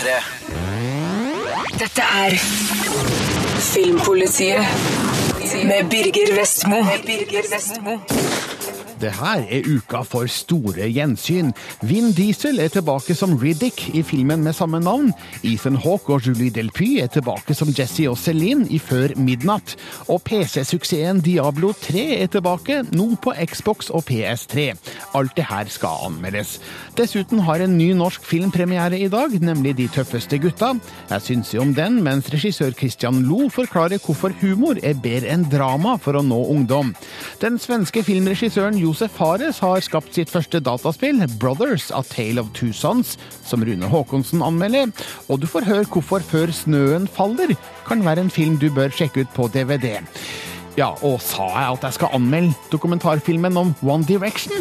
P3. Dette er Filmpolitiet med Birger Vestmo. Birger Vestmo. Det her er uka for store gjensyn. Vin Diesel er tilbake som Riddick i filmen med samme navn. Ethan Hawke og Julie Delpy er tilbake som Jesse og Celine i Før midnatt. Og PC-suksessen Diablo 3 er tilbake, nå på Xbox og PS3. Alt det her skal anmeldes. Dessuten har en ny norsk filmpremiere i dag, nemlig De tøffeste gutta. Jeg syns jo om den, mens regissør Christian Lo forklarer hvorfor humor er bedre enn drama for å nå ungdom. Den svenske filmregissøren Josef Fares har skapt sitt første dataspill, Brothers A Tale of Two Sons, som Rune Haakonsen anmelder. Og du får høre hvorfor Før snøen faller kan være en film du bør sjekke ut på DVD. Ja, og sa jeg at jeg skal anmelde dokumentarfilmen om One Direction?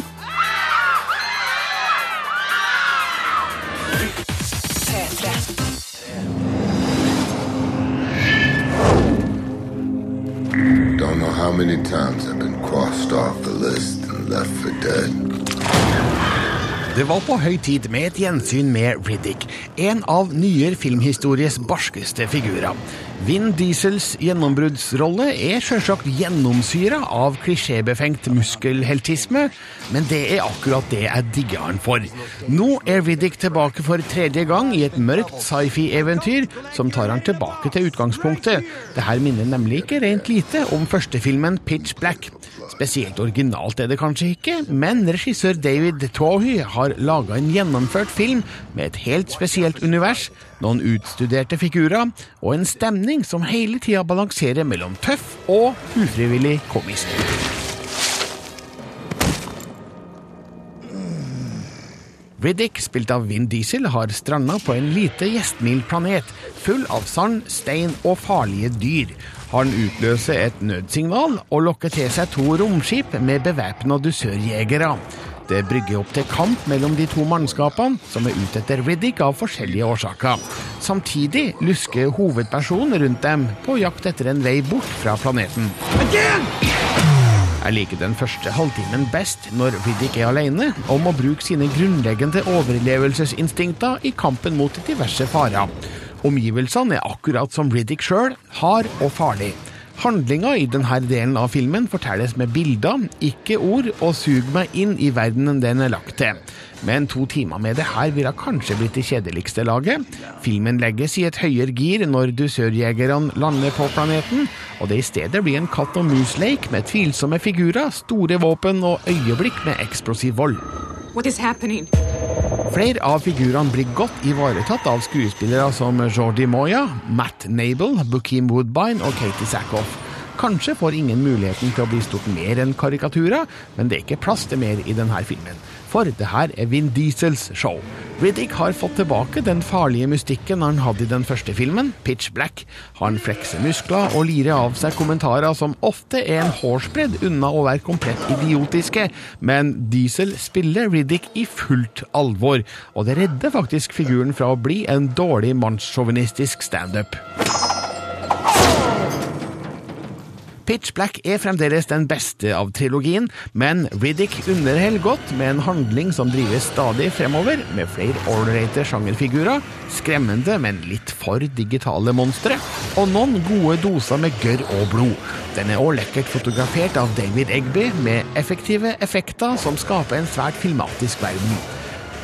P3. Don't know how many times I've been crossed off the list left for dead. Det var på høy tid med et gjensyn med Riddick, en av nyere filmhistories barskeste figurer. Vin Diesels gjennombruddsrolle er selvsagt gjennomsyra av klisjébefengt muskelheltisme, men det er akkurat det jeg digger han for. Nå er Riddick tilbake for tredje gang i et mørkt sci-fi-eventyr som tar han tilbake til utgangspunktet. Det her minner nemlig ikke rent lite om førstefilmen Pitch Black. Spesielt originalt er det kanskje ikke, men regissør David Twohy har laga en gjennomført film med et helt spesielt univers, noen utstuderte figurer og en stemning som hele tida balanserer mellom tøff og ufrivillig komisk. Riddick, spilt av Vin Diesel, har stranda på en lite gjestmild planet, full av sand, stein og farlige dyr. Han utløser et nødsignal og lokker til seg to romskip med bevæpna dusørjegere. Det brygger opp til kamp mellom de to mannskapene, som er ute etter Riddick av forskjellige årsaker. Samtidig lusker hovedpersonen rundt dem på jakt etter en vei bort fra planeten. Jeg liker den første halvtimen best når Riddick er alene og må bruke sine grunnleggende overlevelsesinstinkter i kampen mot diverse farer. Omgivelsene er akkurat som Riddick sjøl, hard og farlig. Handlinga i denne delen av filmen fortelles med bilder, ikke ord, og suger meg inn i verdenen den er lagt til. Men to timer med det her ville kanskje blitt det kjedeligste laget. Filmen legges i et høyere gir når dusørjegerne lander på planeten, og det i stedet blir en katt og mus-leik med tvilsomme figurer, store våpen og øyeblikk med eksplosiv vold. What is happening? Flere av figurene blir godt ivaretatt av skuespillere som Jordi Moya, Matt Nable, Bukim Woodbine og Katie Sackhoff. Kanskje får ingen muligheten til å bli stort mer enn karikaturer, men det er ikke plass til mer i denne filmen. For det her er Vin Diesels show. Riddick har fått tilbake den farlige mystikken han hadde i den første filmen, Pitch Black. Han flekser muskler og lirer av seg kommentarer som ofte er en hårsbredd unna å være komplett idiotiske, men Diesel spiller Riddick i fullt alvor, og det redder faktisk figuren fra å bli en dårlig mannssjåvinistisk standup. Pitch Black er fremdeles den beste av trilogien, men Riddick underholder godt med en handling som drives stadig fremover, med flere ålreite sjangerfigurer, skremmende, men litt for digitale monstre, og noen gode doser med gørr og blod. Den er også lekkert fotografert av David Egby, med effektive effekter som skaper en svært filmatisk verden.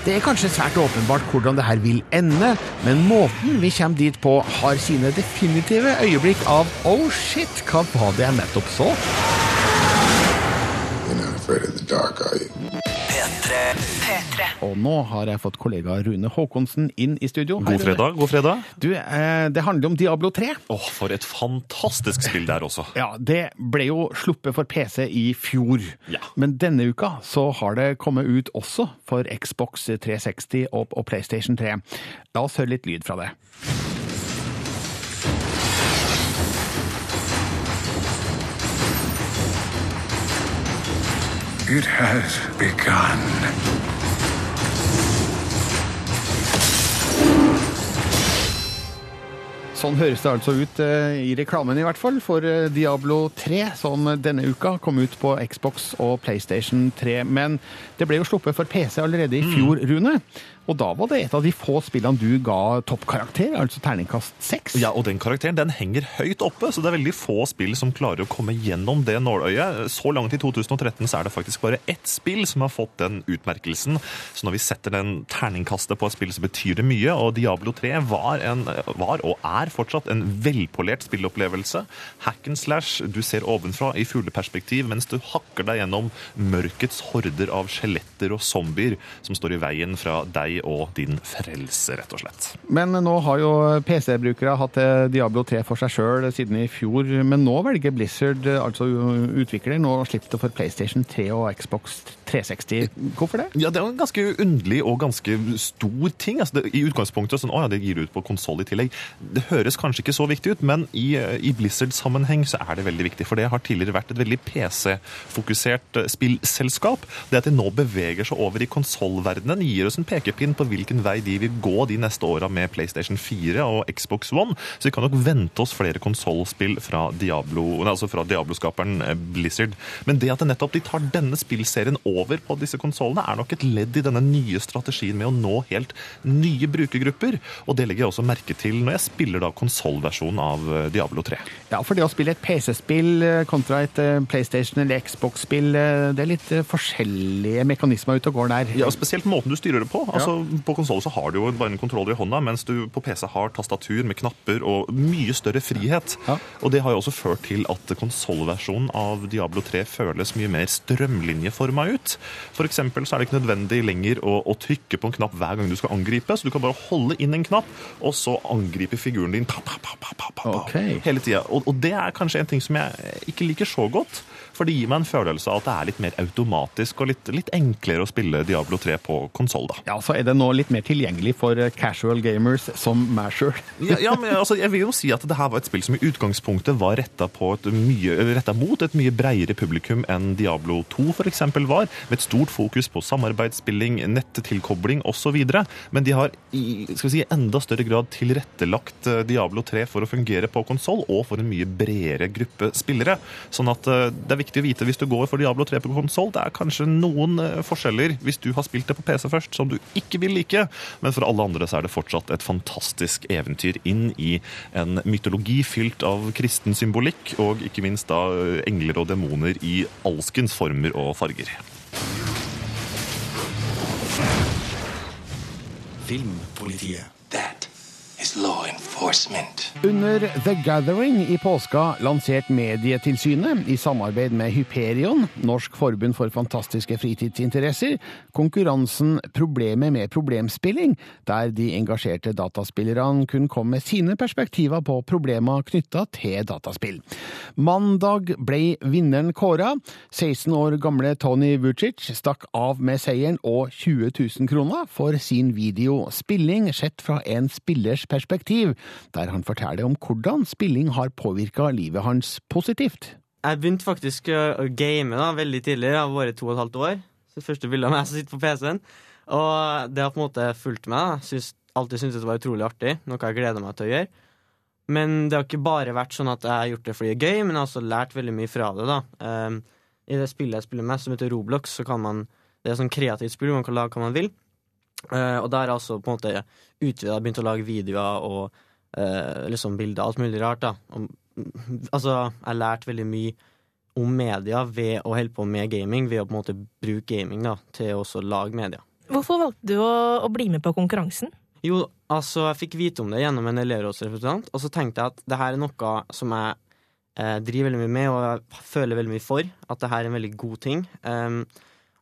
Det er kanskje svært åpenbart hvordan det her vil ende, men måten vi kommer dit på, har sine definitive øyeblikk av oh shit, hva var det jeg nettopp så? Og nå har jeg fått kollega Rune Håkonsen inn i studio. God fredag. god fredag. Du, eh, det handler om Diablo 3. Åh, For et fantastisk spill der også. Ja, Det ble jo sluppet for PC i fjor, Ja. men denne uka så har det kommet ut også for Xbox 360 og, og PlayStation 3. La oss høre litt lyd fra det. It has begun. Sånn høres det altså ut eh, i reklamen, i hvert fall, for eh, Diablo 3, som denne uka kom ut på Xbox og PlayStation 3. Men det ble jo sluppet for PC allerede i fjor, Rune. Og da var det et av de få spillene du ga toppkarakter, altså terningkast seks. Ja, og den karakteren den henger høyt oppe, så det er veldig få spill som klarer å komme gjennom det nåløyet. Så langt i 2013 så er det faktisk bare ett spill som har fått den utmerkelsen. Så når vi setter den terningkastet på et spill, så betyr det mye. Og Diablo 3 var, en, var og er fortsatt en velpolert spillopplevelse. Hack and slash, du ser ovenfra i fugleperspektiv mens du hakker deg gjennom mørkets horder av skjeletter og zombier som står i veien fra deg og din frelse, rett og slett. Men nå har jo PC-brukere hatt eh, Diablo 3 for seg sjøl siden i fjor. Men nå velger Blizzard, eh, altså utvikler, nå slipper slippe det for PlayStation 3 og Xbox 360. Hvorfor det? Ja, Det er en ganske underlig og ganske stor ting. Altså, det, I utgangspunktet sånn, å ja, det gir ut på konsoll i tillegg. Det høres kanskje ikke så viktig ut, men i, i Blizzard-sammenheng så er det veldig viktig. For det har tidligere vært et veldig PC-fokusert eh, spillselskap. Det at de nå beveger seg over i konsollverdenen, gir oss en pekepinn på hvilken vei de vil gå de neste åra med PlayStation 4 og Xbox One. Så vi kan nok vente oss flere konsollspill fra Diablo, altså fra Diablo-skaperen eh, Blizzard. Men det at det nettopp de tar denne spillserien over på disse konsollene, er nok et ledd i denne nye strategien med å nå helt nye brukergrupper. Og det legger jeg også merke til når jeg spiller da konsollversjonen av eh, Diablo 3. Ja, for det å spille et PC-spill kontra et PlayStation eller Xbox-spill, det er litt forskjellige mekanismer ute og går der. Ja, spesielt måten du styrer det på. Altså. På konsoll så har du jo bare en kontroller i hånda, mens du på PC har tastatur med knapper og mye større frihet. Ja. Og det har jo også ført til at konsollversjonen av Diablo 3 føles mye mer strømlinjeforma ut. For eksempel så er det ikke nødvendig lenger å, å, trykke på en knapp hver gang du skal angripe, så du kan bare holde inn en knapp, og så angripe figuren din pa, pa, pa, hele tida. Og, og det er kanskje en ting som jeg ikke liker så godt. For det gir meg en følelse av at det er litt mer automatisk og litt, litt enklere å spille Diablo 3 på konsoll. Ja, så er det nå litt mer tilgjengelig for eh, casual gamers som meg sjøl. ja, ja, men altså, jeg vil jo si at det her var et spill som i utgangspunktet var retta, mot et mye bredere publikum enn Diablo 2 f.eks. var, med et stort fokus på samarbeidsspilling, nettilkobling osv. Men de har i skal vi si, enda større grad tilrettelagt eh, Diablo 3 for å fungere på konsoll, og for en mye bredere gruppe spillere. Sånn at eh, det er viktig å vite hvis du går for Diablo 3 på konsoll. Det er kanskje noen eh, forskjeller hvis du har spilt det på PC først, som du ikke vil like. Men for alle andre så er det fortsatt et fantastisk eventyr inn i en mytologi fylt av kristen symbolikk, og ikke minst da eh, engler og demoner i alskens former og farger. Filmpolitiet. That is law enforcement. Under The Gathering i påska lanserte Medietilsynet, i samarbeid med Hyperion, Norsk forbund for fantastiske fritidsinteresser, konkurransen Problemet med problemspilling, der de engasjerte dataspillerne kunne komme med sine perspektiver på problemer knytta til dataspill. Mandag ble vinneren kåra. 16 år gamle Tony Vucic stakk av med seieren og 20 000 kroner for sin video Spilling sett fra en spillers perspektiv der han forteller om hvordan spilling har påvirka livet hans positivt. Jeg begynte faktisk å game da, veldig tidlig. Jeg har vært to og et halvt år. Så det første bildet av meg som sitter på PC-en. Og det har på en måte fulgt meg. Syns, alltid syntes det var utrolig artig, noe jeg gleder meg til å gjøre. Men det har ikke bare vært sånn at jeg har gjort det fordi det er gøy, men jeg har også lært veldig mye fra det. da. Um, I det spillet jeg spiller mest, som heter Roblox, så kan man det er sånn kreativt spill man kan lage hva man vil. Uh, og der har jeg også på en måte utvida, begynt å lage videoer og uh, liksom bilder, alt mulig rart. da. Om, altså, jeg har lært veldig mye om media ved å holde på med gaming, ved å på en måte bruke gaming da, til å lage media. Hvorfor valgte du å, å, bli med på konkurransen? Jo, altså, jeg fikk vite om det gjennom en elevrådsrepresentant, og så tenkte jeg at det her er noe som jeg eh, driver veldig mye med, og jeg føler veldig mye for. At det her er en veldig god ting. Um,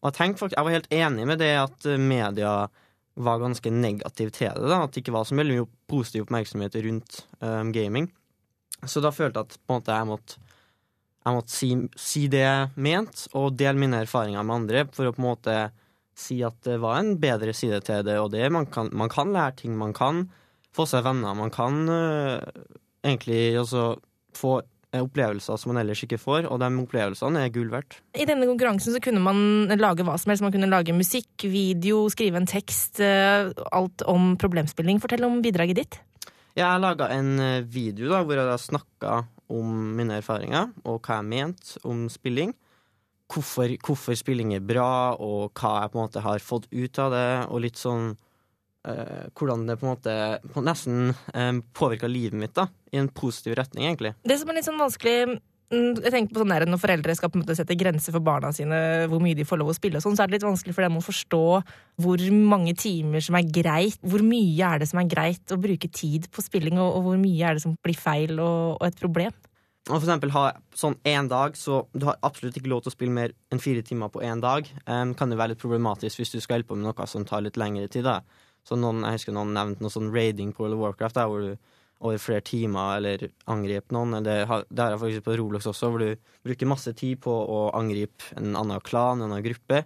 og jeg tenkte faktisk, jeg var helt enig med det at media var ganske negativ til det. da, At det ikke var så veldig mye positiv oppmerksomhet rundt um, gaming. Så da følte jeg at på en måte jeg måtte, jeg måtte si, si, det jeg mente, og dele mine erfaringer med andre, for å på en måte si at det var en bedre side til det, og det man kan, man kan lære ting, man kan få seg venner, man kan uh, egentlig også få opplevelser som man ellers ikke får, og de opplevelsene er gull verdt. I denne konkurransen så kunne man lage hva som helst. Man kunne lage musikk, video, skrive en tekst. Eh, alt om problemspilling. Fortell om bidraget ditt. Jeg har laga en eh, video da, hvor jeg har snakka om mine erfaringer, og hva jeg mente om spilling. Hvorfor, hvorfor, spilling er bra, og hva jeg på en måte har fått ut av det, og litt sånn eh, hvordan det på en måte på nesten uh, påvirka livet mitt da, i en positiv retning, egentlig. Det som er litt sånn vanskelig mm, jeg tenker på sånn der, Når foreldre skal på en måte sette grenser for barna sine, hvor mye de får lov å spille, og sånn, så er det litt vanskelig for dem å forstå hvor mange timer som er greit. Hvor mye er det som er greit å bruke tid på spilling, og, og hvor mye er det som blir feil og, og et problem? Og for eksempel ha sånn én dag, så du har absolutt ikke lov til å spille mer enn fire timer på én dag. Um, kan det være litt problematisk hvis du skal hjelpe på med noe som tar litt lengre tid. da. Så noen, Jeg husker noen nevnte noe sånn raiding på World of Warcraft, der, hvor du over flere timer eller angriper noen. Har, det har jeg faktisk på Roblox også, hvor du bruker masse tid på å angripe en annen klan, en annen gruppe.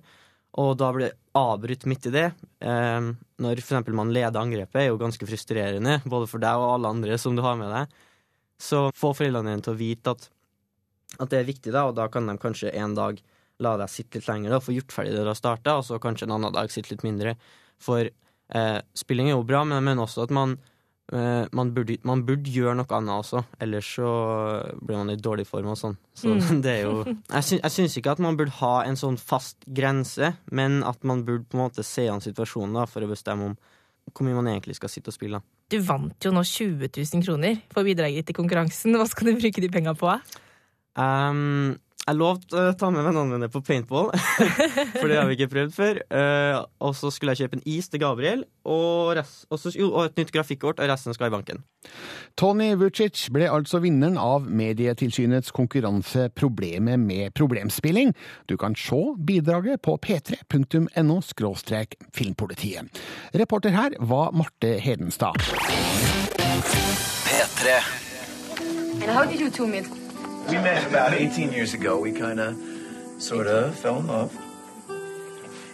Og da blir det avbrutt midt i det. Eh, når eksempel man leder angrepet, er jo ganske frustrerende, både for deg og alle andre som du har med deg. Så få foreldrene dine til å vite at, at, det er viktig, da, og da kan de kanskje en dag la deg sitte litt lenger, da, få gjort ferdig det du har starta, og så kanskje en annen dag sitte litt mindre. For eh, spilling er jo bra, men jeg mener også at man, eh, man, burde, man, burde, gjøre noe annet også, ellers så blir man i dårlig form og sånn. Så mm. det er jo Jeg, sy syns ikke at man burde ha en sånn fast grense, men at man burde på en måte se an situasjonen da, for å bestemme om hvor mye man egentlig skal sitte og spille. Du vant jo nå 20 000 kroner for bidraget til konkurransen. Hva skal du bruke de penga på? Um, jeg lovte å ta med vennene mine på paintball, for det har vi ikke prøvd før. Uh, og så skulle jeg kjøpe en is til Gabriel, og, rest, og, så, jo, og et nytt grafikkort, og resten skal i banken. Tony Vucic ble altså vinneren av Medietilsynets konkurranse Problemet med problemspilling. Du kan se bidraget på p3.no filmpolitiet. Reporter her var Marte Hedenstad. P3. And how did you two meet? We met about 18 years ago. We kind of, sort of, fell in love.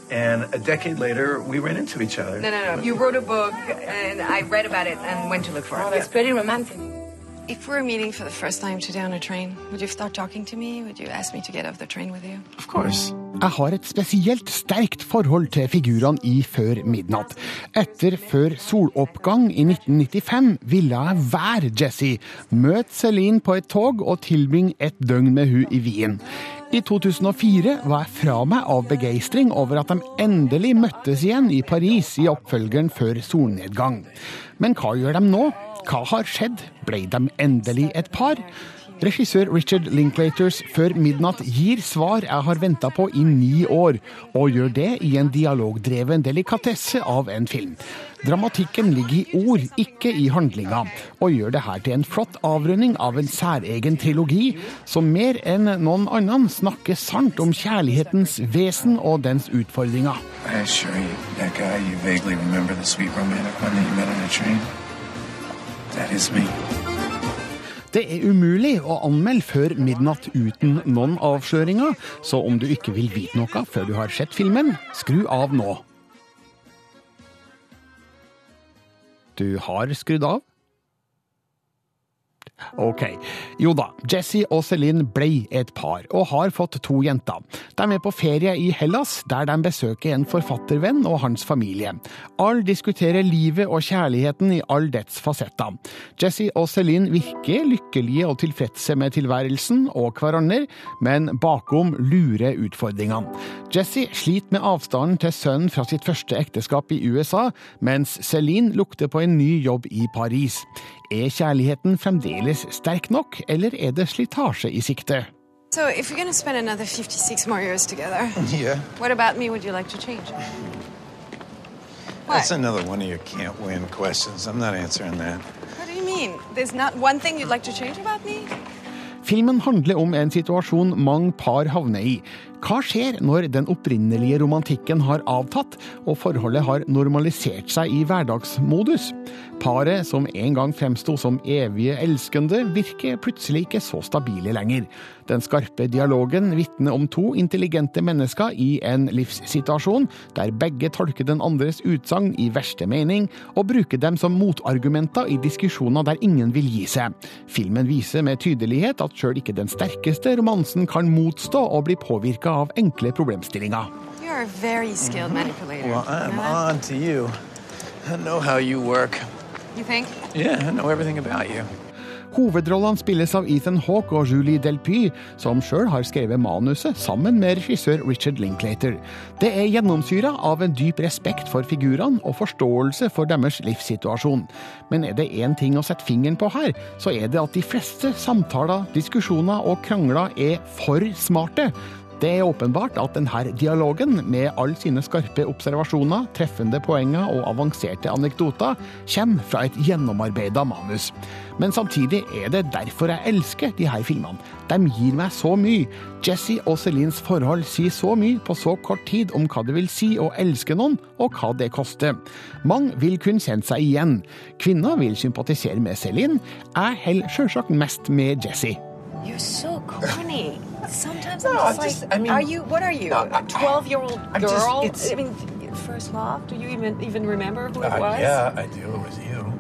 And a decade later, we ran into each other. No, no, no. You wrote a book, and I read about it and went to look for it. Oh, that's pretty romantic. If we were meeting for the first time today on a train, would you start talking to me? Would you ask me to get off the train with you? Of course. Jeg har et spesielt sterkt forhold til figurene i Før midnatt. Etter Før soloppgang i 1995 ville jeg være Jesse, møte Celine på et tog og tilbringe et døgn med hun i Wien. I 2004 var jeg fra meg av begeistring over at de endelig møttes igjen i Paris i oppfølgeren Før solnedgang. Men hva gjør de nå? Hva har skjedd? Ble de endelig et par? Regissør Richard Linklaters Før midnatt gir svar jeg har venta på i ni år, og gjør det i en dialogdreven delikatesse av en film. Dramatikken ligger i ord, ikke i handlinga, og gjør det her til en flott avrunding av en særegen trilogi, som mer enn noen annen snakker sant om kjærlighetens vesen og dens utfordringer. That is me. Det er umulig å anmelde før midnatt uten noen avsløringer, så om du ikke vil vite noe før du har sett filmen, skru av nå. Du har skrudd av? Ok. Jo da, Jesse og Celine ble et par, og har fått to jenter. De er på ferie i Hellas, der de besøker en forfattervenn og hans familie. Alle diskuterer livet og kjærligheten i all dets fasetter. Jesse og Celine virker lykkelige og tilfredse med tilværelsen og hverandre, men bakom lurer utfordringene. Jesse sliter med avstanden til sønnen fra sitt første ekteskap i USA, mens Celine lukter på en ny jobb i Paris. Er kjærligheten fremdeles sterk nok, eller er det slitasje i sikte? So, if you're going to spend another 56 more years together, Yeah. what about me would you like to change? That's another one of your can't win questions. I'm not answering that. What do you mean? There's not one thing you'd like to change about me? Filmen handler om en situasjon mange par havner i. Hva skjer når den opprinnelige romantikken har avtatt, og forholdet har normalisert seg i hverdagsmodus? Paret, som en gang fremsto som evige elskende, virker plutselig ikke så stabile lenger. Den skarpe dialogen vitner om to intelligente mennesker i en livssituasjon, der begge tolker den andres utsagn i verste mening, og bruker dem som motargumenter i diskusjoner der ingen vil gi seg. Filmen viser med tydelighet at sjøl ikke den sterkeste romansen kan motstå å bli påvirka av enkle problemstillinger. You're a very skilled manipulator. Well, I'm You know that? on to you. I know how you work. You think? Yeah, I know everything about you. Hovedrollene spilles av Ethan Hawke og Julie Delpy, som sjøl har skrevet manuset sammen med regissør Richard Linklater. Det er gjennomsyra av en dyp respekt for figurene og forståelse for deres livssituasjon. Men er det én ting å sette fingeren på her, så er det at de fleste samtaler, diskusjoner og krangler er for smarte. Det er åpenbart at denne dialogen, med alle sine skarpe observasjoner, treffende poenger og avanserte anekdoter, kommer fra et gjennomarbeida manus. Men samtidig er det derfor jeg elsker de her filmene. De gir meg så mye. Jesse og Celines forhold sier så mye på så kort tid om hva det vil si å elske noen, og hva det koster. Mange vil kunne kjenne seg igjen. Kvinner vil sympatisere med Celine. Jeg holder sjølsagt mest med Jesse. You're so corny. Sometimes No, I'm I'm just like, I mean- are you? What are you? No, I- a twelve-year-old just- girl? it's- I mean, first love. Do you even even remember who it Uh, was? yeah, I do. It was you.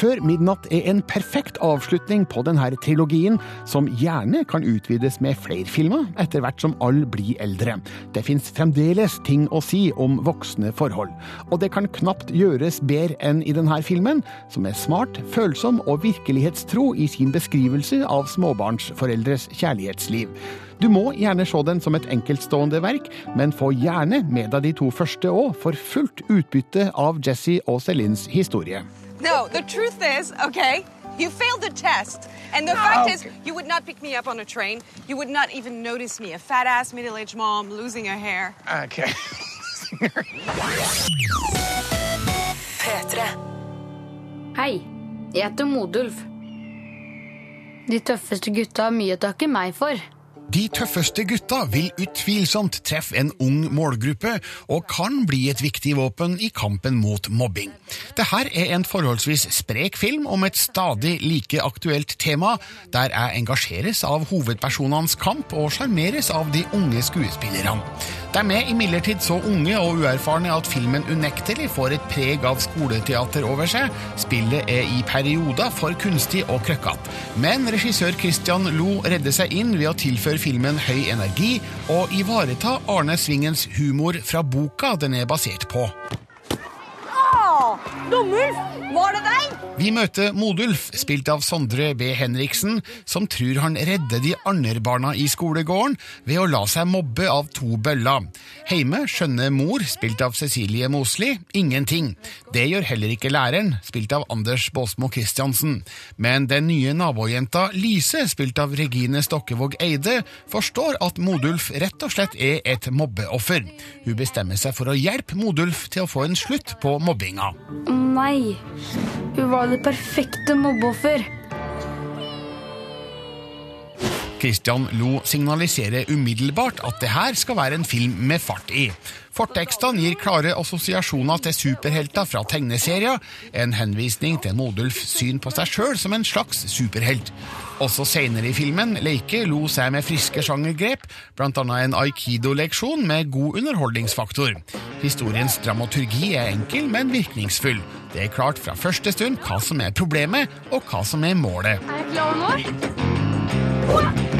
Før midnatt er en perfekt avslutning på denne trilogien, som gjerne kan utvides med flere filmer etter hvert som alle blir eldre. Det fins fremdeles ting å si om voksne forhold, og det kan knapt gjøres bedre enn i denne filmen, som er smart, følsom og virkelighetstro i sin beskrivelse av småbarnsforeldres kjærlighetsliv. Du må gjerne se den som et enkeltstående verk, men få gjerne med deg de to første òg, for fullt utbytte av Jesse og Celines historie. No, the truth is, okay, you failed the test. And the fact is, you would not pick me up on a train. You would not even notice me, a fat ass middle aged mom losing her hair. Okay. P3. Hei, jeg heter Modulf. De tøffeste gutta har mye å takke meg for. De tøffeste gutta vil utvilsomt treffe en ung målgruppe, og kan bli et viktig våpen i kampen mot mobbing. Dette er en forholdsvis sprek film om et stadig like aktuelt tema, der jeg engasjeres av hovedpersonenes kamp og sjarmeres av de unge skuespillerne. De er imidlertid så unge og uerfarne at filmen unektelig får et preg av skoleteater over seg. Spillet er i perioder for kunstig og krøkkete. Men regissør Christian Lo redder seg inn ved å tilføre filmen høy energi og ivareta Arne Svingens humor fra boka den er basert på. Domulf, var det deg? Vi møter Modulf, spilt av Sondre B. Henriksen, som tror han redder de andre barna i skolegården ved å la seg mobbe av to bøller. Heime skjønner mor, spilt av Cecilie Mosli, ingenting. Det gjør heller ikke læreren, spilt av Anders Båsmo Christiansen. Men den nye nabojenta Lise, spilt av Regine Stokkevåg Eide, forstår at Modulf rett og slett er et mobbeoffer. Hun bestemmer seg for å hjelpe Modulf til å få en slutt på mobbinga. Nei, hun var det perfekte mobbeoffer. Christian Lo signaliserer umiddelbart at det her skal være en film med fart i. Fortekstene gir klare assosiasjoner til superhelter fra tegneserier, en henvisning til Modulfs syn på seg sjøl som en slags superhelt. Også senere i filmen Leike Lo seg med friske sjangergrep, bl.a. en aikido-leksjon med god underholdningsfaktor. Historiens dramaturgi er enkel, men virkningsfull. Det er klart fra første stund hva som er problemet, og hva som er målet. Er jeg klar nå?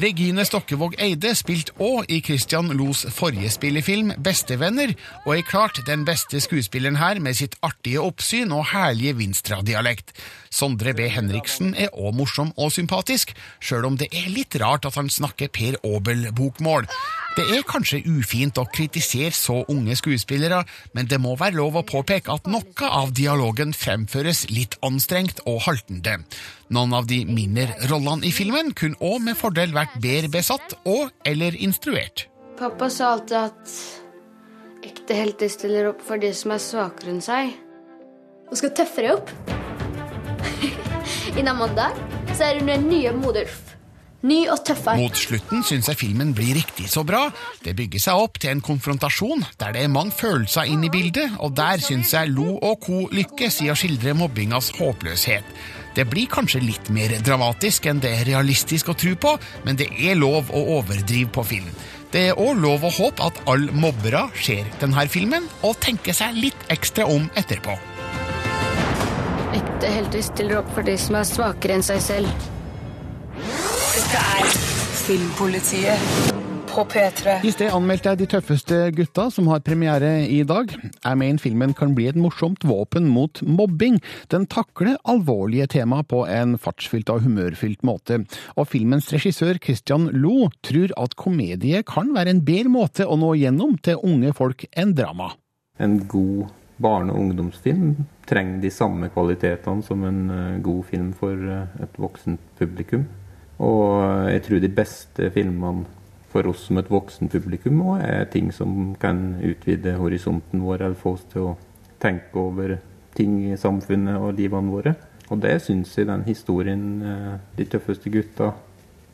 Regine Stokkevåg Eide spilte òg i Christian Los forrige spillefilm Bestevenner, og er klart den beste skuespilleren her med sitt artige oppsyn og herlige Vinstra-dialekt. Sondre B. Henriksen er òg morsom og sympatisk, sjøl om det er litt rart at han snakker Per Aabel-bokmål. Det er kanskje ufint å kritisere så unge skuespillere, men det må være lov å påpeke at noe av dialogen fremføres litt anstrengt og haltende. Noen av de mindre rollene i filmen kunne òg med fordel vært bedre besatt og eller instruert. Pappa sa alltid at ekte helter stiller opp for de som er svakere enn seg. Hun skal tøffere opp. Innen mandag så er hun den nye Modulf. Ny og tøffere. Mot slutten syns jeg filmen blir riktig så bra. Det bygger seg opp til en konfrontasjon der det er mange følelser inn i bildet, og der syns jeg Lo og co. lykkes i å skildre mobbingas håpløshet. Det blir kanskje litt mer dramatisk enn det er realistisk å tro på, men det er lov å overdrive på film. Det er òg lov å håpe at alle mobbere ser denne filmen og tenker seg litt ekstra om etterpå. Ekte helter stiller opp for de som er svakere enn seg selv. Dette er Filmpolitiet på P3. I sted anmeldte jeg De tøffeste gutta, som har premiere i dag. Jeg mener filmen kan bli et morsomt våpen mot mobbing. Den takler alvorlige tema på en fartsfylt og humørfylt måte. Og filmens regissør Christian Lo tror at komedie kan være en bedre måte å nå gjennom til unge folk enn drama. En god barne- og ungdomsfilm trenger de samme kvalitetene som en eh, god film for eh, et voksent publikum. Og jeg tror de beste filmene for oss som et voksen publikum også er ting som kan utvide horisonten vår, eller få oss til å tenke over ting i samfunnet og livene våre. Og det syns jeg den historien eh, De tøffeste gutta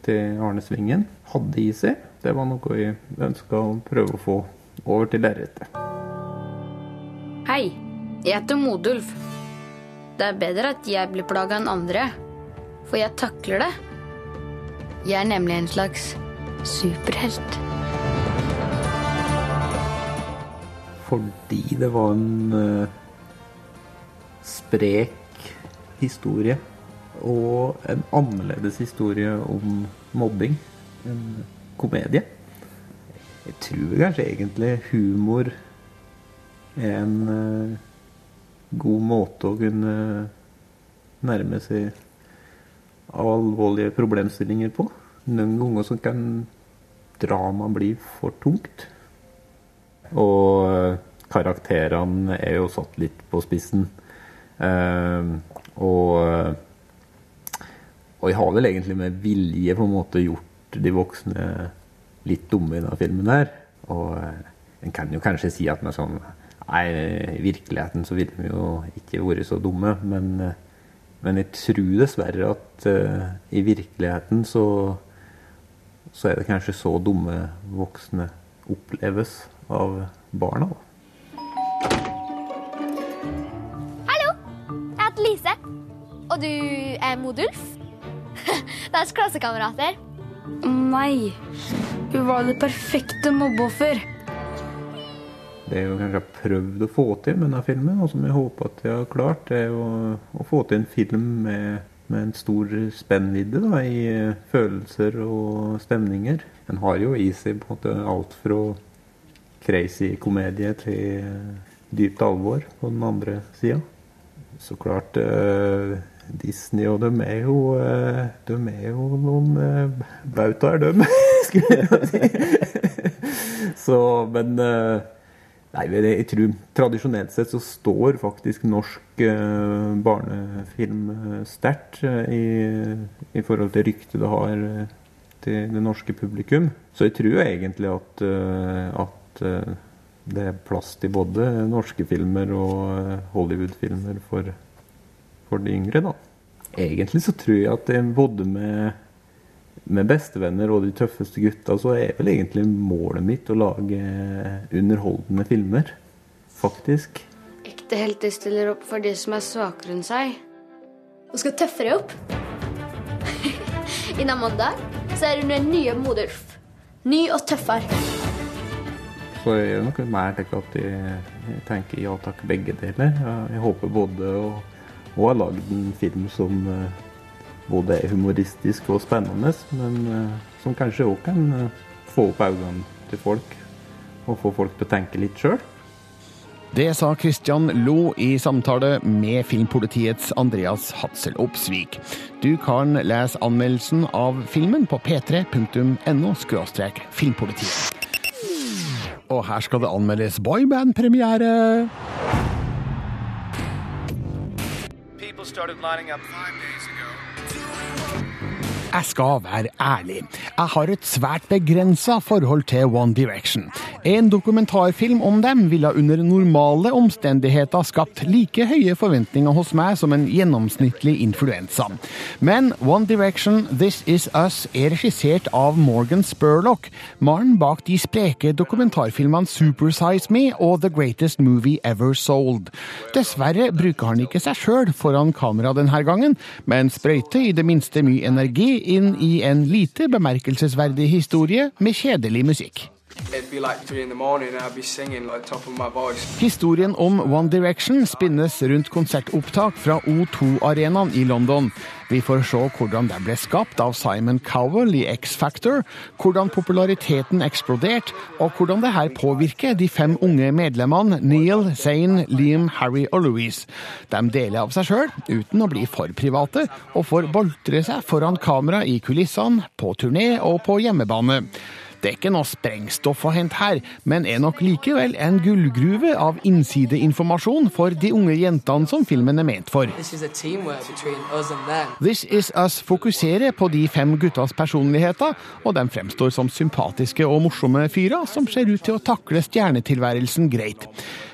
til Arne Svingen hadde i seg. Det var noe jeg ønska å prøve å få over til lerretet. Hei, jeg heter Modulf. Det er bedre at jeg blir plaga enn andre, for jeg takler det. Jeg er nemlig en slags superhelt. Fordi det var en uh, sprek historie. Og en annerledes historie om mobbing. En komedie. Jeg tror kanskje egentlig humor er en uh, god måte å kunne nærme seg alvorlige problemstillinger på. Noen ganger som kan drama blir for tungt. Og eh, karakterene er jo satt litt på spissen. Eh, og, og jeg har vel egentlig med vilje på en måte gjort de voksne litt dumme i denne filmen her. Og eh, en kan jo kanskje si at med sånn Nei, i virkeligheten så ville vi jo ikke vært så dumme, men, eh, men jeg tror dessverre at uh, i virkeligheten så så er det kanskje så dumme voksne oppleves av barna. Hallo, jeg heter Lise. Og du er Modulf? Det er klassekamerater. Nei, hun var det perfekte mobbeoffer. Det jeg kanskje har prøvd å få til med denne filmen, og som jeg håper at jeg har klart, det er å, å få til en film med, med en stor spennvidde da, i eh, følelser og stemninger. En har jo i seg på en måte alt fra crazy komedie til dypt alvor på den andre sida. Så klart eh, Disney og dem er jo eh, De er jo noen eh, bautaer, dem, skulle jeg si. Så, men eh, Nei, jeg tror tradisjonelt sett så står faktisk norsk eh, barnefilm eh, sterkt eh, i, i forhold til ryktet det har til det norske publikum. Så jeg tror egentlig at, at det er plass til både norske filmer og Hollywood-filmer for, for de yngre, da. Egentlig så tror jeg at bodde med med bestevenner og de tøffeste gutta, så er vel egentlig målet mitt å lage underholdende filmer. Faktisk. Ekte helter stiller opp for de som er svakere enn seg. Og skal tøffere opp. Innen mandag så er hun den nye Modulf. Ny og tøffere. Så jeg gjør nok mer til at jeg, tenker ja takk, begge deler. Jeg, håper både å, å ha lagd en film som eh, både er humoristisk og spennende, men eh, som kanskje òg kan eh, få opp øynene til folk. Og få folk til å tenke litt sjøl. Det sa Christian Lo i samtale med filmpolitiets Andreas Hatzel Opsvik. Du kan lese anmeldelsen av filmen på p3.no filmpolitiet. Og her skal det anmeldes boybandpremiere. People started lining up five days ago. Jeg skal være ærlig. Jeg har et svært begrensa forhold til One Direction. En dokumentarfilm om dem ville under normale omstendigheter skapt like høye forventninger hos meg som en gjennomsnittlig influensa. Men One Direction This Is Us er regissert av Morgan Spurlock, mannen bak de spreke dokumentarfilmene Supersize Me og The Greatest Movie Ever Sold. Dessverre bruker han ikke seg sjøl foran kamera denne gangen, men sprøyter i det minste mye energi inn i en lite bemerkelsesverdig historie med kjedelig musikk. Historien om One Direction spinnes rundt konsertopptak fra O2-arenaen i London. Vi får se hvordan det ble skapt av Simon Cowell i X-Factor, hvordan populariteten eksploderte, og hvordan det her påvirker de fem unge medlemmene Neil, Zane, Liam, Harry og Louise. De deler av seg sjøl, uten å bli for private, og får boltre seg foran kamera i kulissene, på turné og på hjemmebane. Det er ikke noe sprengstoff å hente her, men er nok likevel en gullgruve av innsideinformasjon for de unge jentene som filmen er ment for. This is a teamwork between us and them. This Is Us fokuserer på de fem guttas personligheter, og de fremstår som sympatiske og morsomme fyrer som ser ut til å takle stjernetilværelsen greit.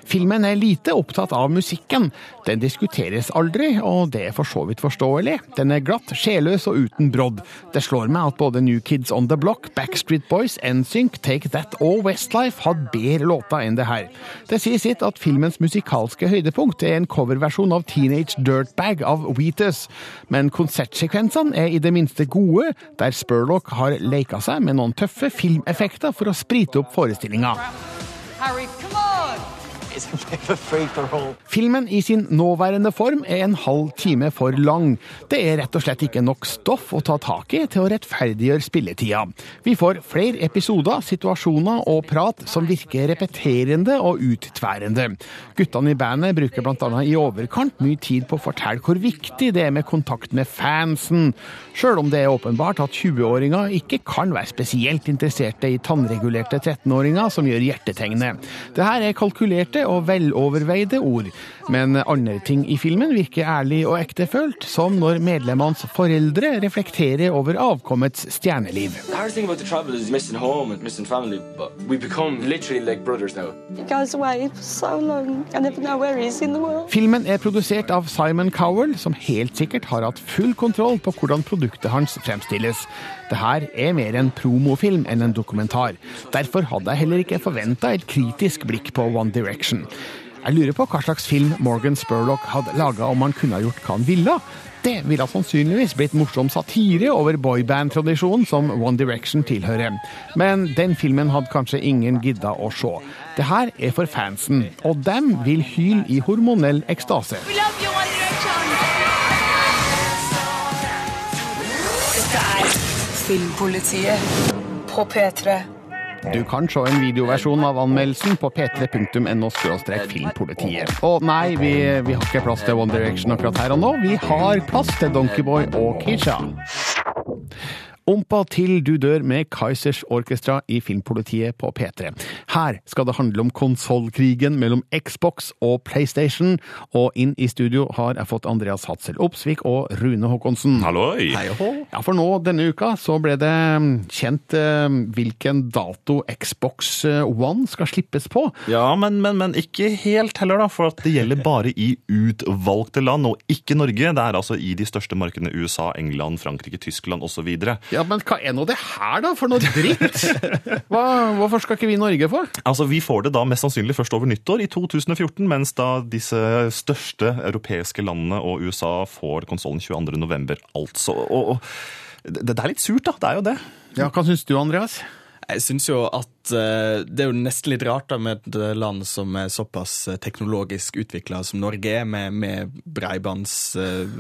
Filmen er lite opptatt av musikken. Den diskuteres aldri, og det er for så vidt forståelig. Den er glatt, sjelløs og uten brodd. Det slår meg at både New Kids On The Block, Backstreet Boys, NSYNC, Take That og Westlife hadde bedre låter enn det her. Det sier sitt at filmens musikalske høydepunkt er en coverversjon av Teenage Dirtbag av Wheatus, men konsertsekvensene er i det minste gode, der Spurlock har leika seg med noen tøffe filmeffekter for å sprite opp forestillinga. Harry, come on! Filmen i sin nåværende form er en halv time for lang. Det er rett og slett ikke nok stoff å ta tak i til å rettferdiggjøre spilletida. Vi får flere episoder, situasjoner og prat som virker repeterende og uttværende. Guttene i bandet bruker bl.a. i overkant mye tid på å fortelle hvor viktig det er med kontakt med fansen, sjøl om det er åpenbart at 20-åringer ikke kan være spesielt interesserte i tannregulerte 13-åringer som gjør hjertetegnet. Det her er kalkulerte og veloverveide ord, men andre ting i filmen virker ærlig og ektefølt, som når medlemmenes foreldre reflekterer over avkommets stjerneliv. The hardest thing about the travel is missing home and missing family, but we become literally like brothers now. He goes away for so long. I never know where he is in the world. Filmen er produsert av Simon Cowell, som helt sikkert har hatt full kontroll på hvordan produktet hans fremstilles. Det her er mer en promofilm enn en dokumentar. Derfor hadde jeg heller ikke forventa et kritisk blikk på One Direction. Jeg lurer på hva slags film Morgan Spurlock hadde laga om han kunne ha gjort hva han ville. Det ville sannsynligvis blitt morsom satire over boyband-tradisjonen som One Direction tilhører. Men den filmen hadde kanskje ingen gidda å se. Det her er for fansen, og dem vil hyle i hormonell ekstase. Dette er Filmpolitiet på P3. Du kan se en videoversjon av anmeldelsen på p3.no filmpolitiet. Og nei, vi, vi har ikke plass til One Direction akkurat her og nå. Vi har plass til Donkeyboy og Kisha. Ompa til du dør med Kaizers Orkestra i Filmpolitiet på P3. Her skal det handle om konsollkrigen mellom Xbox og PlayStation, og inn i studio har jeg fått Andreas Hatzel Opsvik og Rune Håkonsen. Halloi! Ja, for nå denne uka så ble det mm, kjent eh, hvilken dato Xbox eh, One skal slippes på. Ja, men, men, men ikke helt heller, da, for at det gjelder bare i utvalgte land, og ikke Norge. Det er altså i de største markedene USA, England, Frankrike, Tyskland osv. Ja, men hva er nå det her, da, for noe dritt? Hva, hvorfor skal ikke vi i Norge få? Altså, Vi får det da mest sannsynlig først over nyttår i 2014, mens da disse største europeiske landene og USA får konsollen 22.11. Altså. Og, og det, det er litt surt, da. Det er jo det. Ja, Hva syns du, Andreas? Jeg syns jo at eh, det er jo nesten litt rart da med et land som er såpass eh, teknologisk utvikla som Norge er, med, med breibands eh,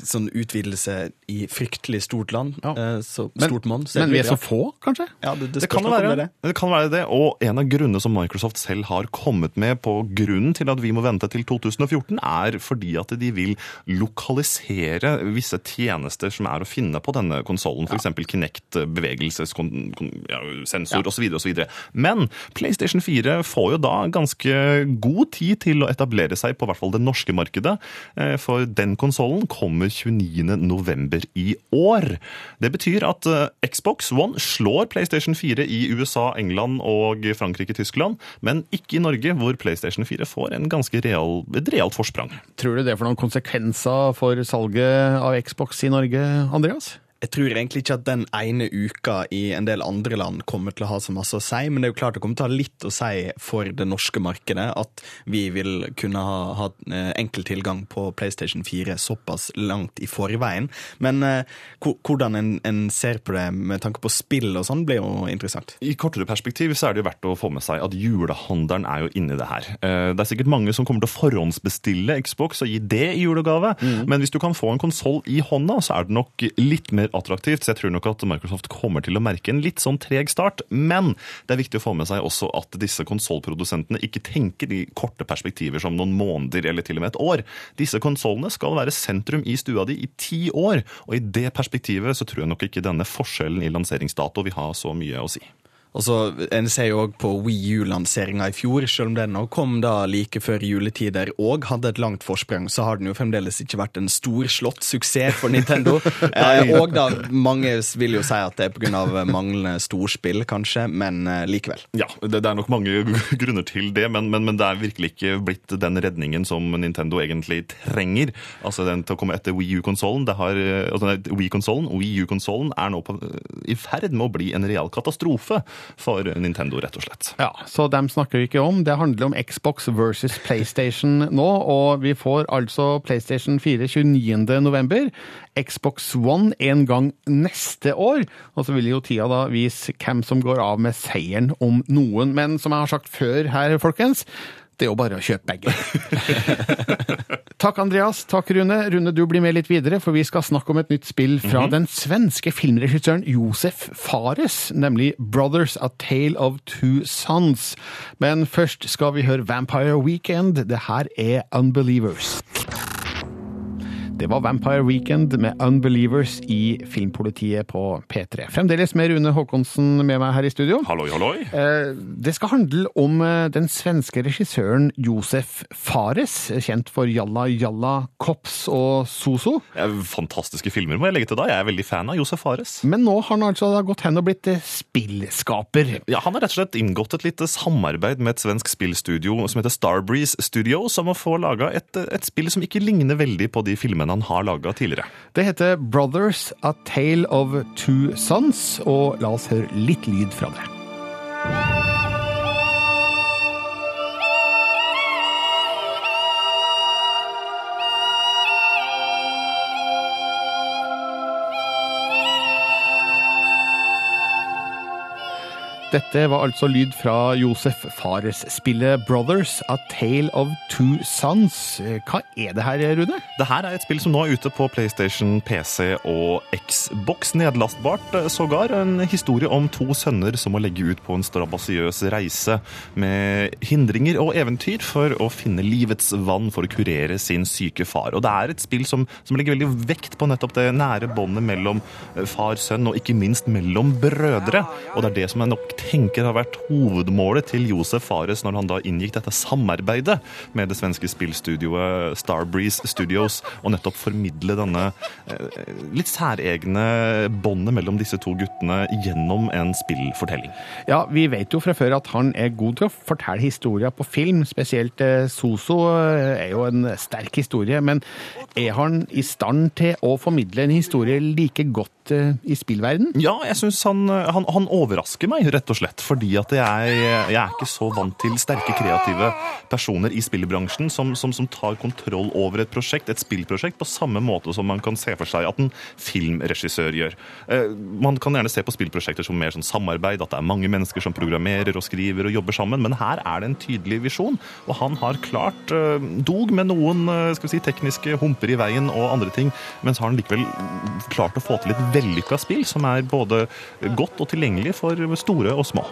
sånn utvidelse i fryktelig stort land. eh, så Men- stort så men vi er så få, kanskje? Ja, det, det, Det kan, være, det det. kan være det, og en av grunnene som Microsoft selv har kommet med på grunnen til at vi må vente til 2014, er fordi at de vil lokalisere visse tjenester som er å finne på denne konsollen, f.eks. Kinect, bevegelsessensor ja, osv. osv. Men PlayStation 4 får jo da ganske god tid til å etablere seg på hvert fall det norske markedet, eh, for den konsollen kommer 29.11. i år. Det betyr at eh, Xbox One slår PlayStation 4 i USA, England og Frankrike, Tyskland, men ikke i Norge, hvor PlayStation 4 får en ganske real, et realt forsprang. Tror du det får noen konsekvenser for salget av Xbox i Norge, Andreas? Jeg tror egentlig ikke at den ene uka i en del andre land kommer til å ha så masse å si, men det er jo klart det kommer til å ha litt å si for det norske markedet at vi vil kunne ha, ha eh, enkel tilgang på PlayStation 4 såpass langt i forveien. Men eh, hvordan en, en, ser på det med tanke på spill og sånn, blir jo interessant. I kortere perspektiv så er det jo verdt å få med seg at julehandelen er jo inni det her. Eh, det er sikkert mange som kommer til å forhåndsbestille Xbox og gi det i julegave, mm. men hvis du kan få en konsoll i hånda, så er det nok litt mer attraktivt, så jeg tror nok at Microsoft kommer til å merke en litt sånn treg start. Men det er viktig å få med seg også at disse konsollprodusentene ikke tenker i korte perspektiver som noen måneder eller til og med et år. Disse konsollene skal være sentrum i stua di i ti år, og i det perspektivet så tror jeg nok ikke denne forskjellen i lanseringsdato vil ha så mye å si. Og så En ser jo òg på Wii U-lanseringa i fjor, selv om den kom da like før juletider og hadde et langt forsprang, så har den jo fremdeles ikke vært en storslått suksess for Nintendo. eh, og da mange vil jo si at det er pga. manglende storspill, kanskje, men eh, likevel. Ja, det, det, er nok mange grunner til det, men, men, men, det er virkelig ikke blitt den redningen som Nintendo egentlig trenger. Altså den til å komme etter Wii U-konsollen. Altså, Wii-konsollen, Wii U-konsollen er nå på, i ferd med å bli en real katastrofe for Nintendo, rett og slett. Ja, så dem snakker vi ikke om. Det handler om Xbox versus PlayStation nå, og vi får altså PlayStation 4 29. november. Xbox One en gang neste år, og så vil jo tida da vise hvem som går av med seieren om noen. Men som jeg har sagt før her, folkens, det er jo bare å kjøpe begge. Takk, Andreas. Takk, Rune. Rune, du blir med litt videre, for vi skal snakke om et nytt spill fra mm -hmm. den svenske filmregissøren Josef Fares, nemlig Brothers A Tale of Two Sons. Men først skal vi høre Vampire Weekend. Det her er Unbelievers. Det var Vampire Weekend med Unbelievers i Filmpolitiet på P3. Fremdeles med Rune Haakonsen med meg her i studio. Halloi, halloi. Eh, det skal handle om eh, den svenske regissøren Josef Fares, kjent for Jalla Jalla, Kops og Soso. Fantastiske filmer, må jeg legge til da. Jeg er veldig fan av Josef Fares. Men nå har han altså gått hen og blitt eh, spillskaper. Ja, Han har rett og slett inngått et lite samarbeid med et svensk spillstudio som heter Starbreeze Studio, som å få laga et, et spill som ikke ligner veldig på de filmene han har laga tidligere. Det heter Brothers A Tale of Two Sons, og la oss høre litt lyd fra det. Dette var altså lyd fra Josef Fares-spillet Brothers, A Tale of Two Sons. Hva er det her, Rune? Det her er et spill som nå er ute på PlayStation, PC og Xbox. Nedlastbart eh, sågar. En historie om to sønner som må legge ut på en strabasiøs reise med hindringer og eventyr for å finne livets vann for å kurere sin syke far. Og det er et spill som, som legger veldig vekt på nettopp det nære båndet mellom eh, far sønn, og ikke minst mellom brødre. Og det er det som er nok tenker har vært hovedmålet til Josef Fares når han da inngikk dette samarbeidet med det svenske spillstudioet Starbreeze Studios, og nettopp formidle denne eh, litt særegne båndet mellom disse to guttene gjennom en spillfortelling. Ja, vi vet jo fra før at han er god til å fortelle historier på film. Spesielt eh, Soso eh, er jo en sterk historie. Men er han i stand til å formidle en historie like godt i spillverden? Ja, jeg syns han, han, han overrasker meg, rett og slett. Fordi at jeg, jeg, er ikke så vant til sterke, kreative personer i spillbransjen som, som, som, tar kontroll over et prosjekt, et spillprosjekt, på samme måte som man kan se for seg at en filmregissør gjør. Eh, man kan gjerne se på spillprosjekter som mer sånn samarbeid, at det er mange mennesker som programmerer og skriver og jobber sammen, men her er det en tydelig visjon. Og han har klart, eh, dog med noen eh, skal vi si, tekniske humper i veien og andre ting, men så har han likevel klart å få til et vellykka spill som er både godt og tilgjengelig for store og små.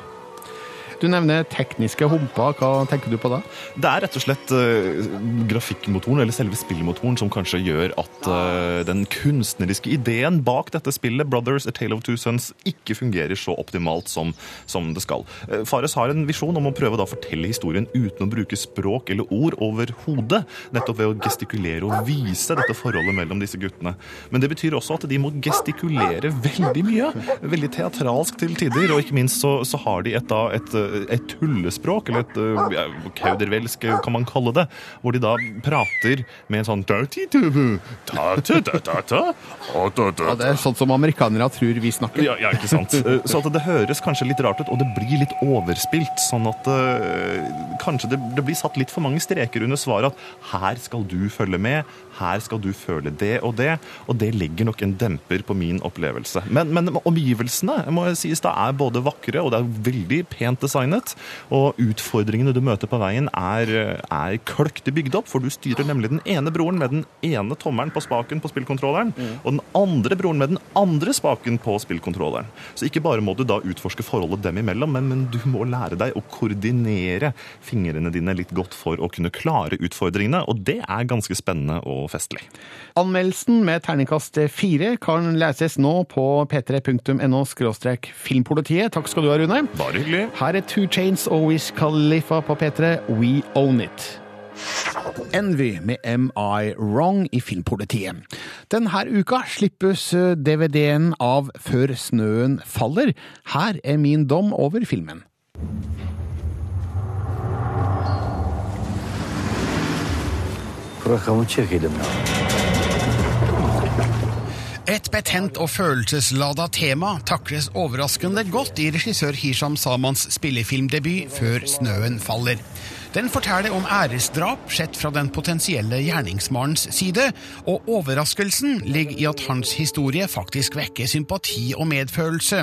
Du nevner tekniske humper. Hva tenker du på da? Det er rett og slett uh, grafikkmotoren, eller selve spillmotoren, som kanskje gjør at uh, den kunstneriske ideen bak dette spillet, Brothers A Tale of Two Sons, ikke fungerer så optimalt som, som det skal. Uh, Fares har en visjon om å prøve å fortelle historien uten å bruke språk eller ord overhodet, nettopp ved å gestikulere og vise dette forholdet mellom disse guttene. Men det betyr også at de må gestikulere veldig mye. Veldig teatralsk til tider, og ikke minst så, så har de et, da, et et tullespråk, eller et eh, kaudervelsk kan man kalle det, hvor de da prater med en sånn Ja, det er sånn som amerikanere tror vi snakker. Ja, ja, ikke sant. Eh, Så det høres kanskje litt rart ut, og det blir litt overspilt. Sånn at eh, kanskje det, det blir satt litt for mange streker under svaret at her skal du følge med, her skal du føle det og det. Og det legger nok en demper på min opplevelse. Men, men omgivelsene må jeg sies da er både vakre og det er veldig pent designet. Og utfordringene du møter på veien er, er kløktig bygd opp, for du styrer nemlig den ene broren med den ene tommelen på spaken på spillkontrolleren, og den andre broren med den andre spaken på spillkontrolleren. Så ikke bare må du da utforske forholdet dem imellom, men, men du må lære deg å koordinere fingrene dine litt godt for å kunne klare utfordringene, og det er ganske spennende og festlig. Anmeldelsen med terningkast fire kan leses nå på p3.no filmpolitiet. Takk skal du ha, Rune. Bare hyggelig. Her er Two Chains og Wiz Khalifa på P3. We Own It. Envy med Am I Wrong i Filmpolitiet. Denne uka slippes DVD-en av Før snøen faller. Her er min dom over filmen. Et betent og følelseslada tema takles overraskende godt i regissør Hisham Samans spillefilmdebut Før snøen faller. Den forteller om æresdrap sett fra den potensielle gjerningsmannens side, og overraskelsen ligger i at hans historie faktisk vekker sympati og medfølelse.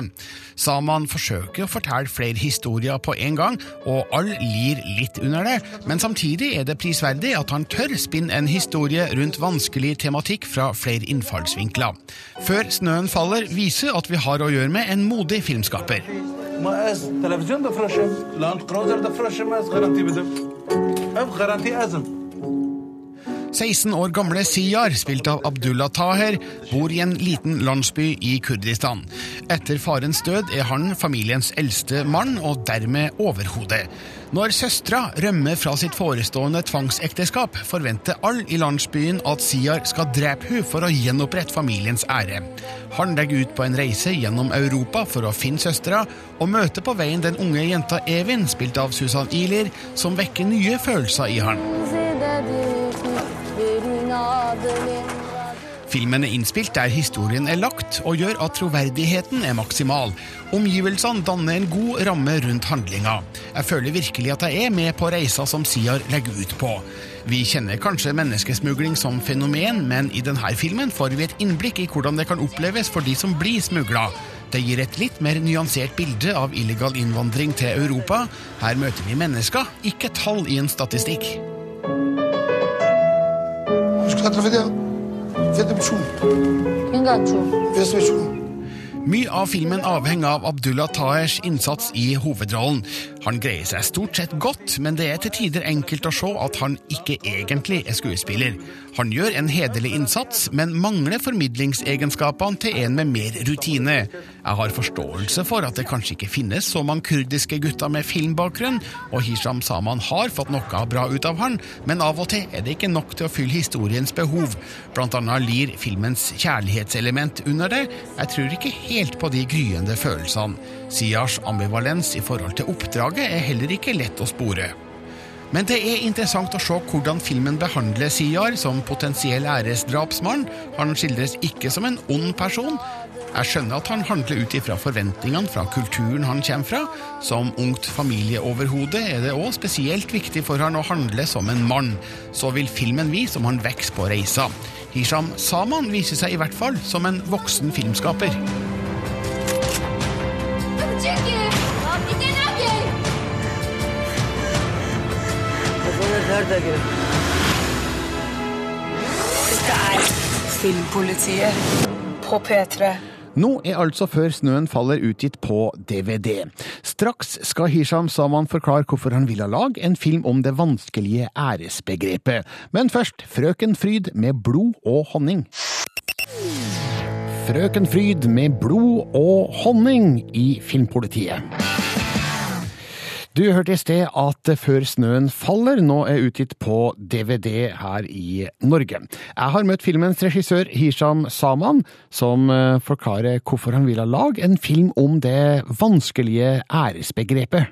Saman forsøker å fortelle flere historier på en gang, og alle lir litt under det, men samtidig er det prisverdig at han tør spinne en historie rundt vanskelig tematikk fra flere innfallsvinkler. Før snøen faller viser at vi har å gjøre med en modig filmskaper. مقاس تلفزيون ده فراشم لاند كروزر ده فراشم مقاس غارانتي بده اف غارانتي ازم 16 år gamle Siyar, spilt av Abdullah Taher, bor i en liten landsby i Kurdistan. Etter farens død er han familiens eldste mann, og dermed overhodet. Når søstera rømmer fra sitt forestående tvangsekteskap, forventer alle i landsbyen at Siar skal drepe hun for å gjenopprette familiens ære. Han legger ut på en reise gjennom Europa for å finne søstera, og møter på veien den unge jenta Evin, spilt av Susan Ilir, som vekker nye følelser i han. Filmen er innspilt der historien er lagt, og gjør at troverdigheten er maksimal. Omgivelsene danner en god ramme rundt handlinga. Jeg føler virkelig at jeg er med på reisa som Siar legger ut på. Vi kjenner kanskje menneskesmugling som fenomen, men i denne filmen får vi et innblikk i hvordan det kan oppleves for de som blir smugla. Det gir et litt mer nyansert bilde av illegal innvandring til Europa. Her møter vi mennesker, ikke tall i en statistikk. Mye av filmen avhenger av Abdullah Tahers innsats i hovedrollen. Han greier seg stort sett godt, men det er til tider enkelt å se at han ikke egentlig er skuespiller. Han gjør en hederlig innsats, men mangler formidlingsegenskapene til en med mer rutine. Jeg har forståelse for at det kanskje ikke finnes så mange kurdiske gutter med filmbakgrunn, og Hisham Saman har fått noe bra ut av han, men av og til er det ikke nok til å fylle historiens behov. Blant annet lir filmens kjærlighetselement under det. Jeg tror ikke helt på de gryende følelsene. Siars ambivalens i forhold til oppdraget er heller ikke lett å spore. Men det er interessant å se hvordan filmen behandler Siar som potensiell æresdrapsmann. Han skildres ikke som en ond person. Jeg skjønner at han handler ut ifra forventningene fra kulturen han kommer fra. Som ungt familieoverhode er det òg spesielt viktig for han å handle som en mann. Så vil filmen vise om han vokser på reisa. Hisham Saman viser seg i hvert fall som en voksen filmskaper. Dette er Filmpolitiet på P3. Nå er altså Før snøen faller utgitt på DVD. Straks skal Hisham Saman forklare hvorfor han ville lage en film om det vanskelige æresbegrepet. Men først Frøken Fryd med blod og honning. Frøken Fryd med blod og honning i Filmpolitiet. Du hørte i sted at Før snøen faller nå er utgitt på DVD her i Norge. Jeg har møtt filmens regissør Hisham Saman, som eh, forklarer hvorfor han vil ha lage en film om det vanskelige æresbegrepet.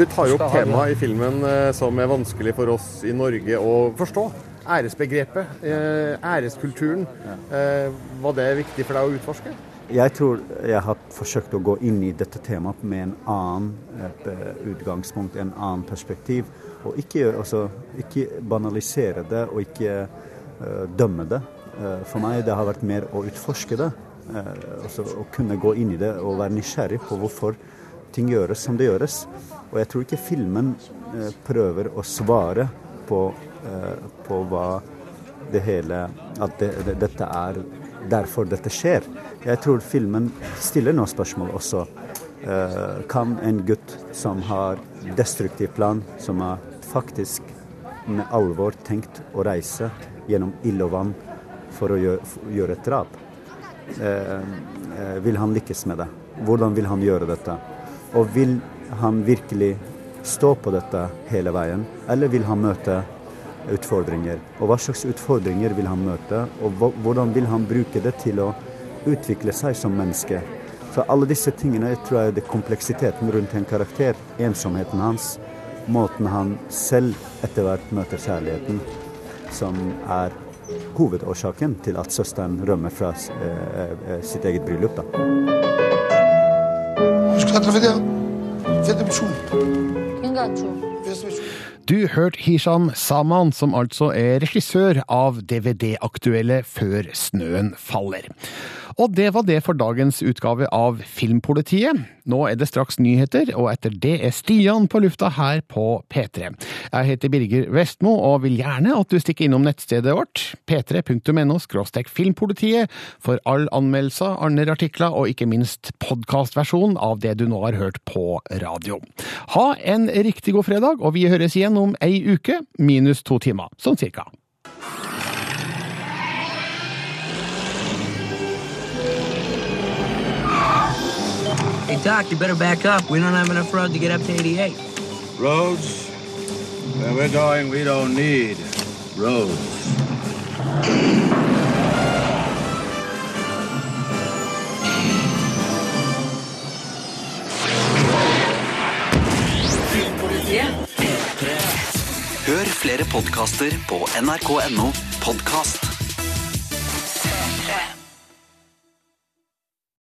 Du tar jo opp temaet i filmen eh, som er vanskelig for oss i Norge å forstå. Æresbegrepet, eh, æreskulturen. Var det viktig for deg å utforske? Jeg tror jeg har forsøkt å gå inn i dette temaet med en annen eh, utgangspunkt, en annen perspektiv. Og ikke, altså, ikke banalisere det og ikke uh, dømme det. Uh, for meg det har vært mer å utforske det. Uh, altså, å kunne gå inn i det og være nysgjerrig på hvorfor ting gjøres som det gjøres. Og jeg tror ikke filmen prøver å svare på, på hva det hele At det, det, dette er derfor dette skjer. Jeg tror filmen stiller noen spørsmål også. Uh, kan en gutt som har destruktiv plan, som har faktisk med alvor tenkt å reise gjennom ild og vann for å gjøre, gjøre et drap, uh, vil han lykkes med det? Hvordan vil han gjøre dette? Og vil han virkelig stå på dette hele veien, eller vil han møte utfordringer? Og hva slags utfordringer vil han møte, og hvordan vil han bruke det til å utvikle seg som menneske? For alle disse tingene jeg tror jeg det er kompleksiteten rundt en karakter, ensomheten hans, måten han selv etter hvert møter kjærligheten, som er hovedårsaken til at søsteren rømmer fra eh, eh, sitt eget bryllup. da. Du hørte Hisham Saman, som altså er regissør av DVD-aktuelle Før snøen faller. Og det var det for dagens utgave av Filmpolitiet. Nå er det straks nyheter, og etter det er Stian på lufta her på P3. Jeg heter Birger Vestmo og vil gjerne at du stikker innom nettstedet vårt, p3.no filmpolitiet, for all anmeldelser, andre artikler og ikke minst podkastversjon av det du nå har hørt på radio. Ha en riktig god fredag, og vi høres igjen om ei uke, minus to timer, sånn cirka. Hey, Doc, you better back up. We don't have enough road to get up to 88. Roads? Where we're going, we don't need roads. Hør flere podkaster på nrk.no podkast.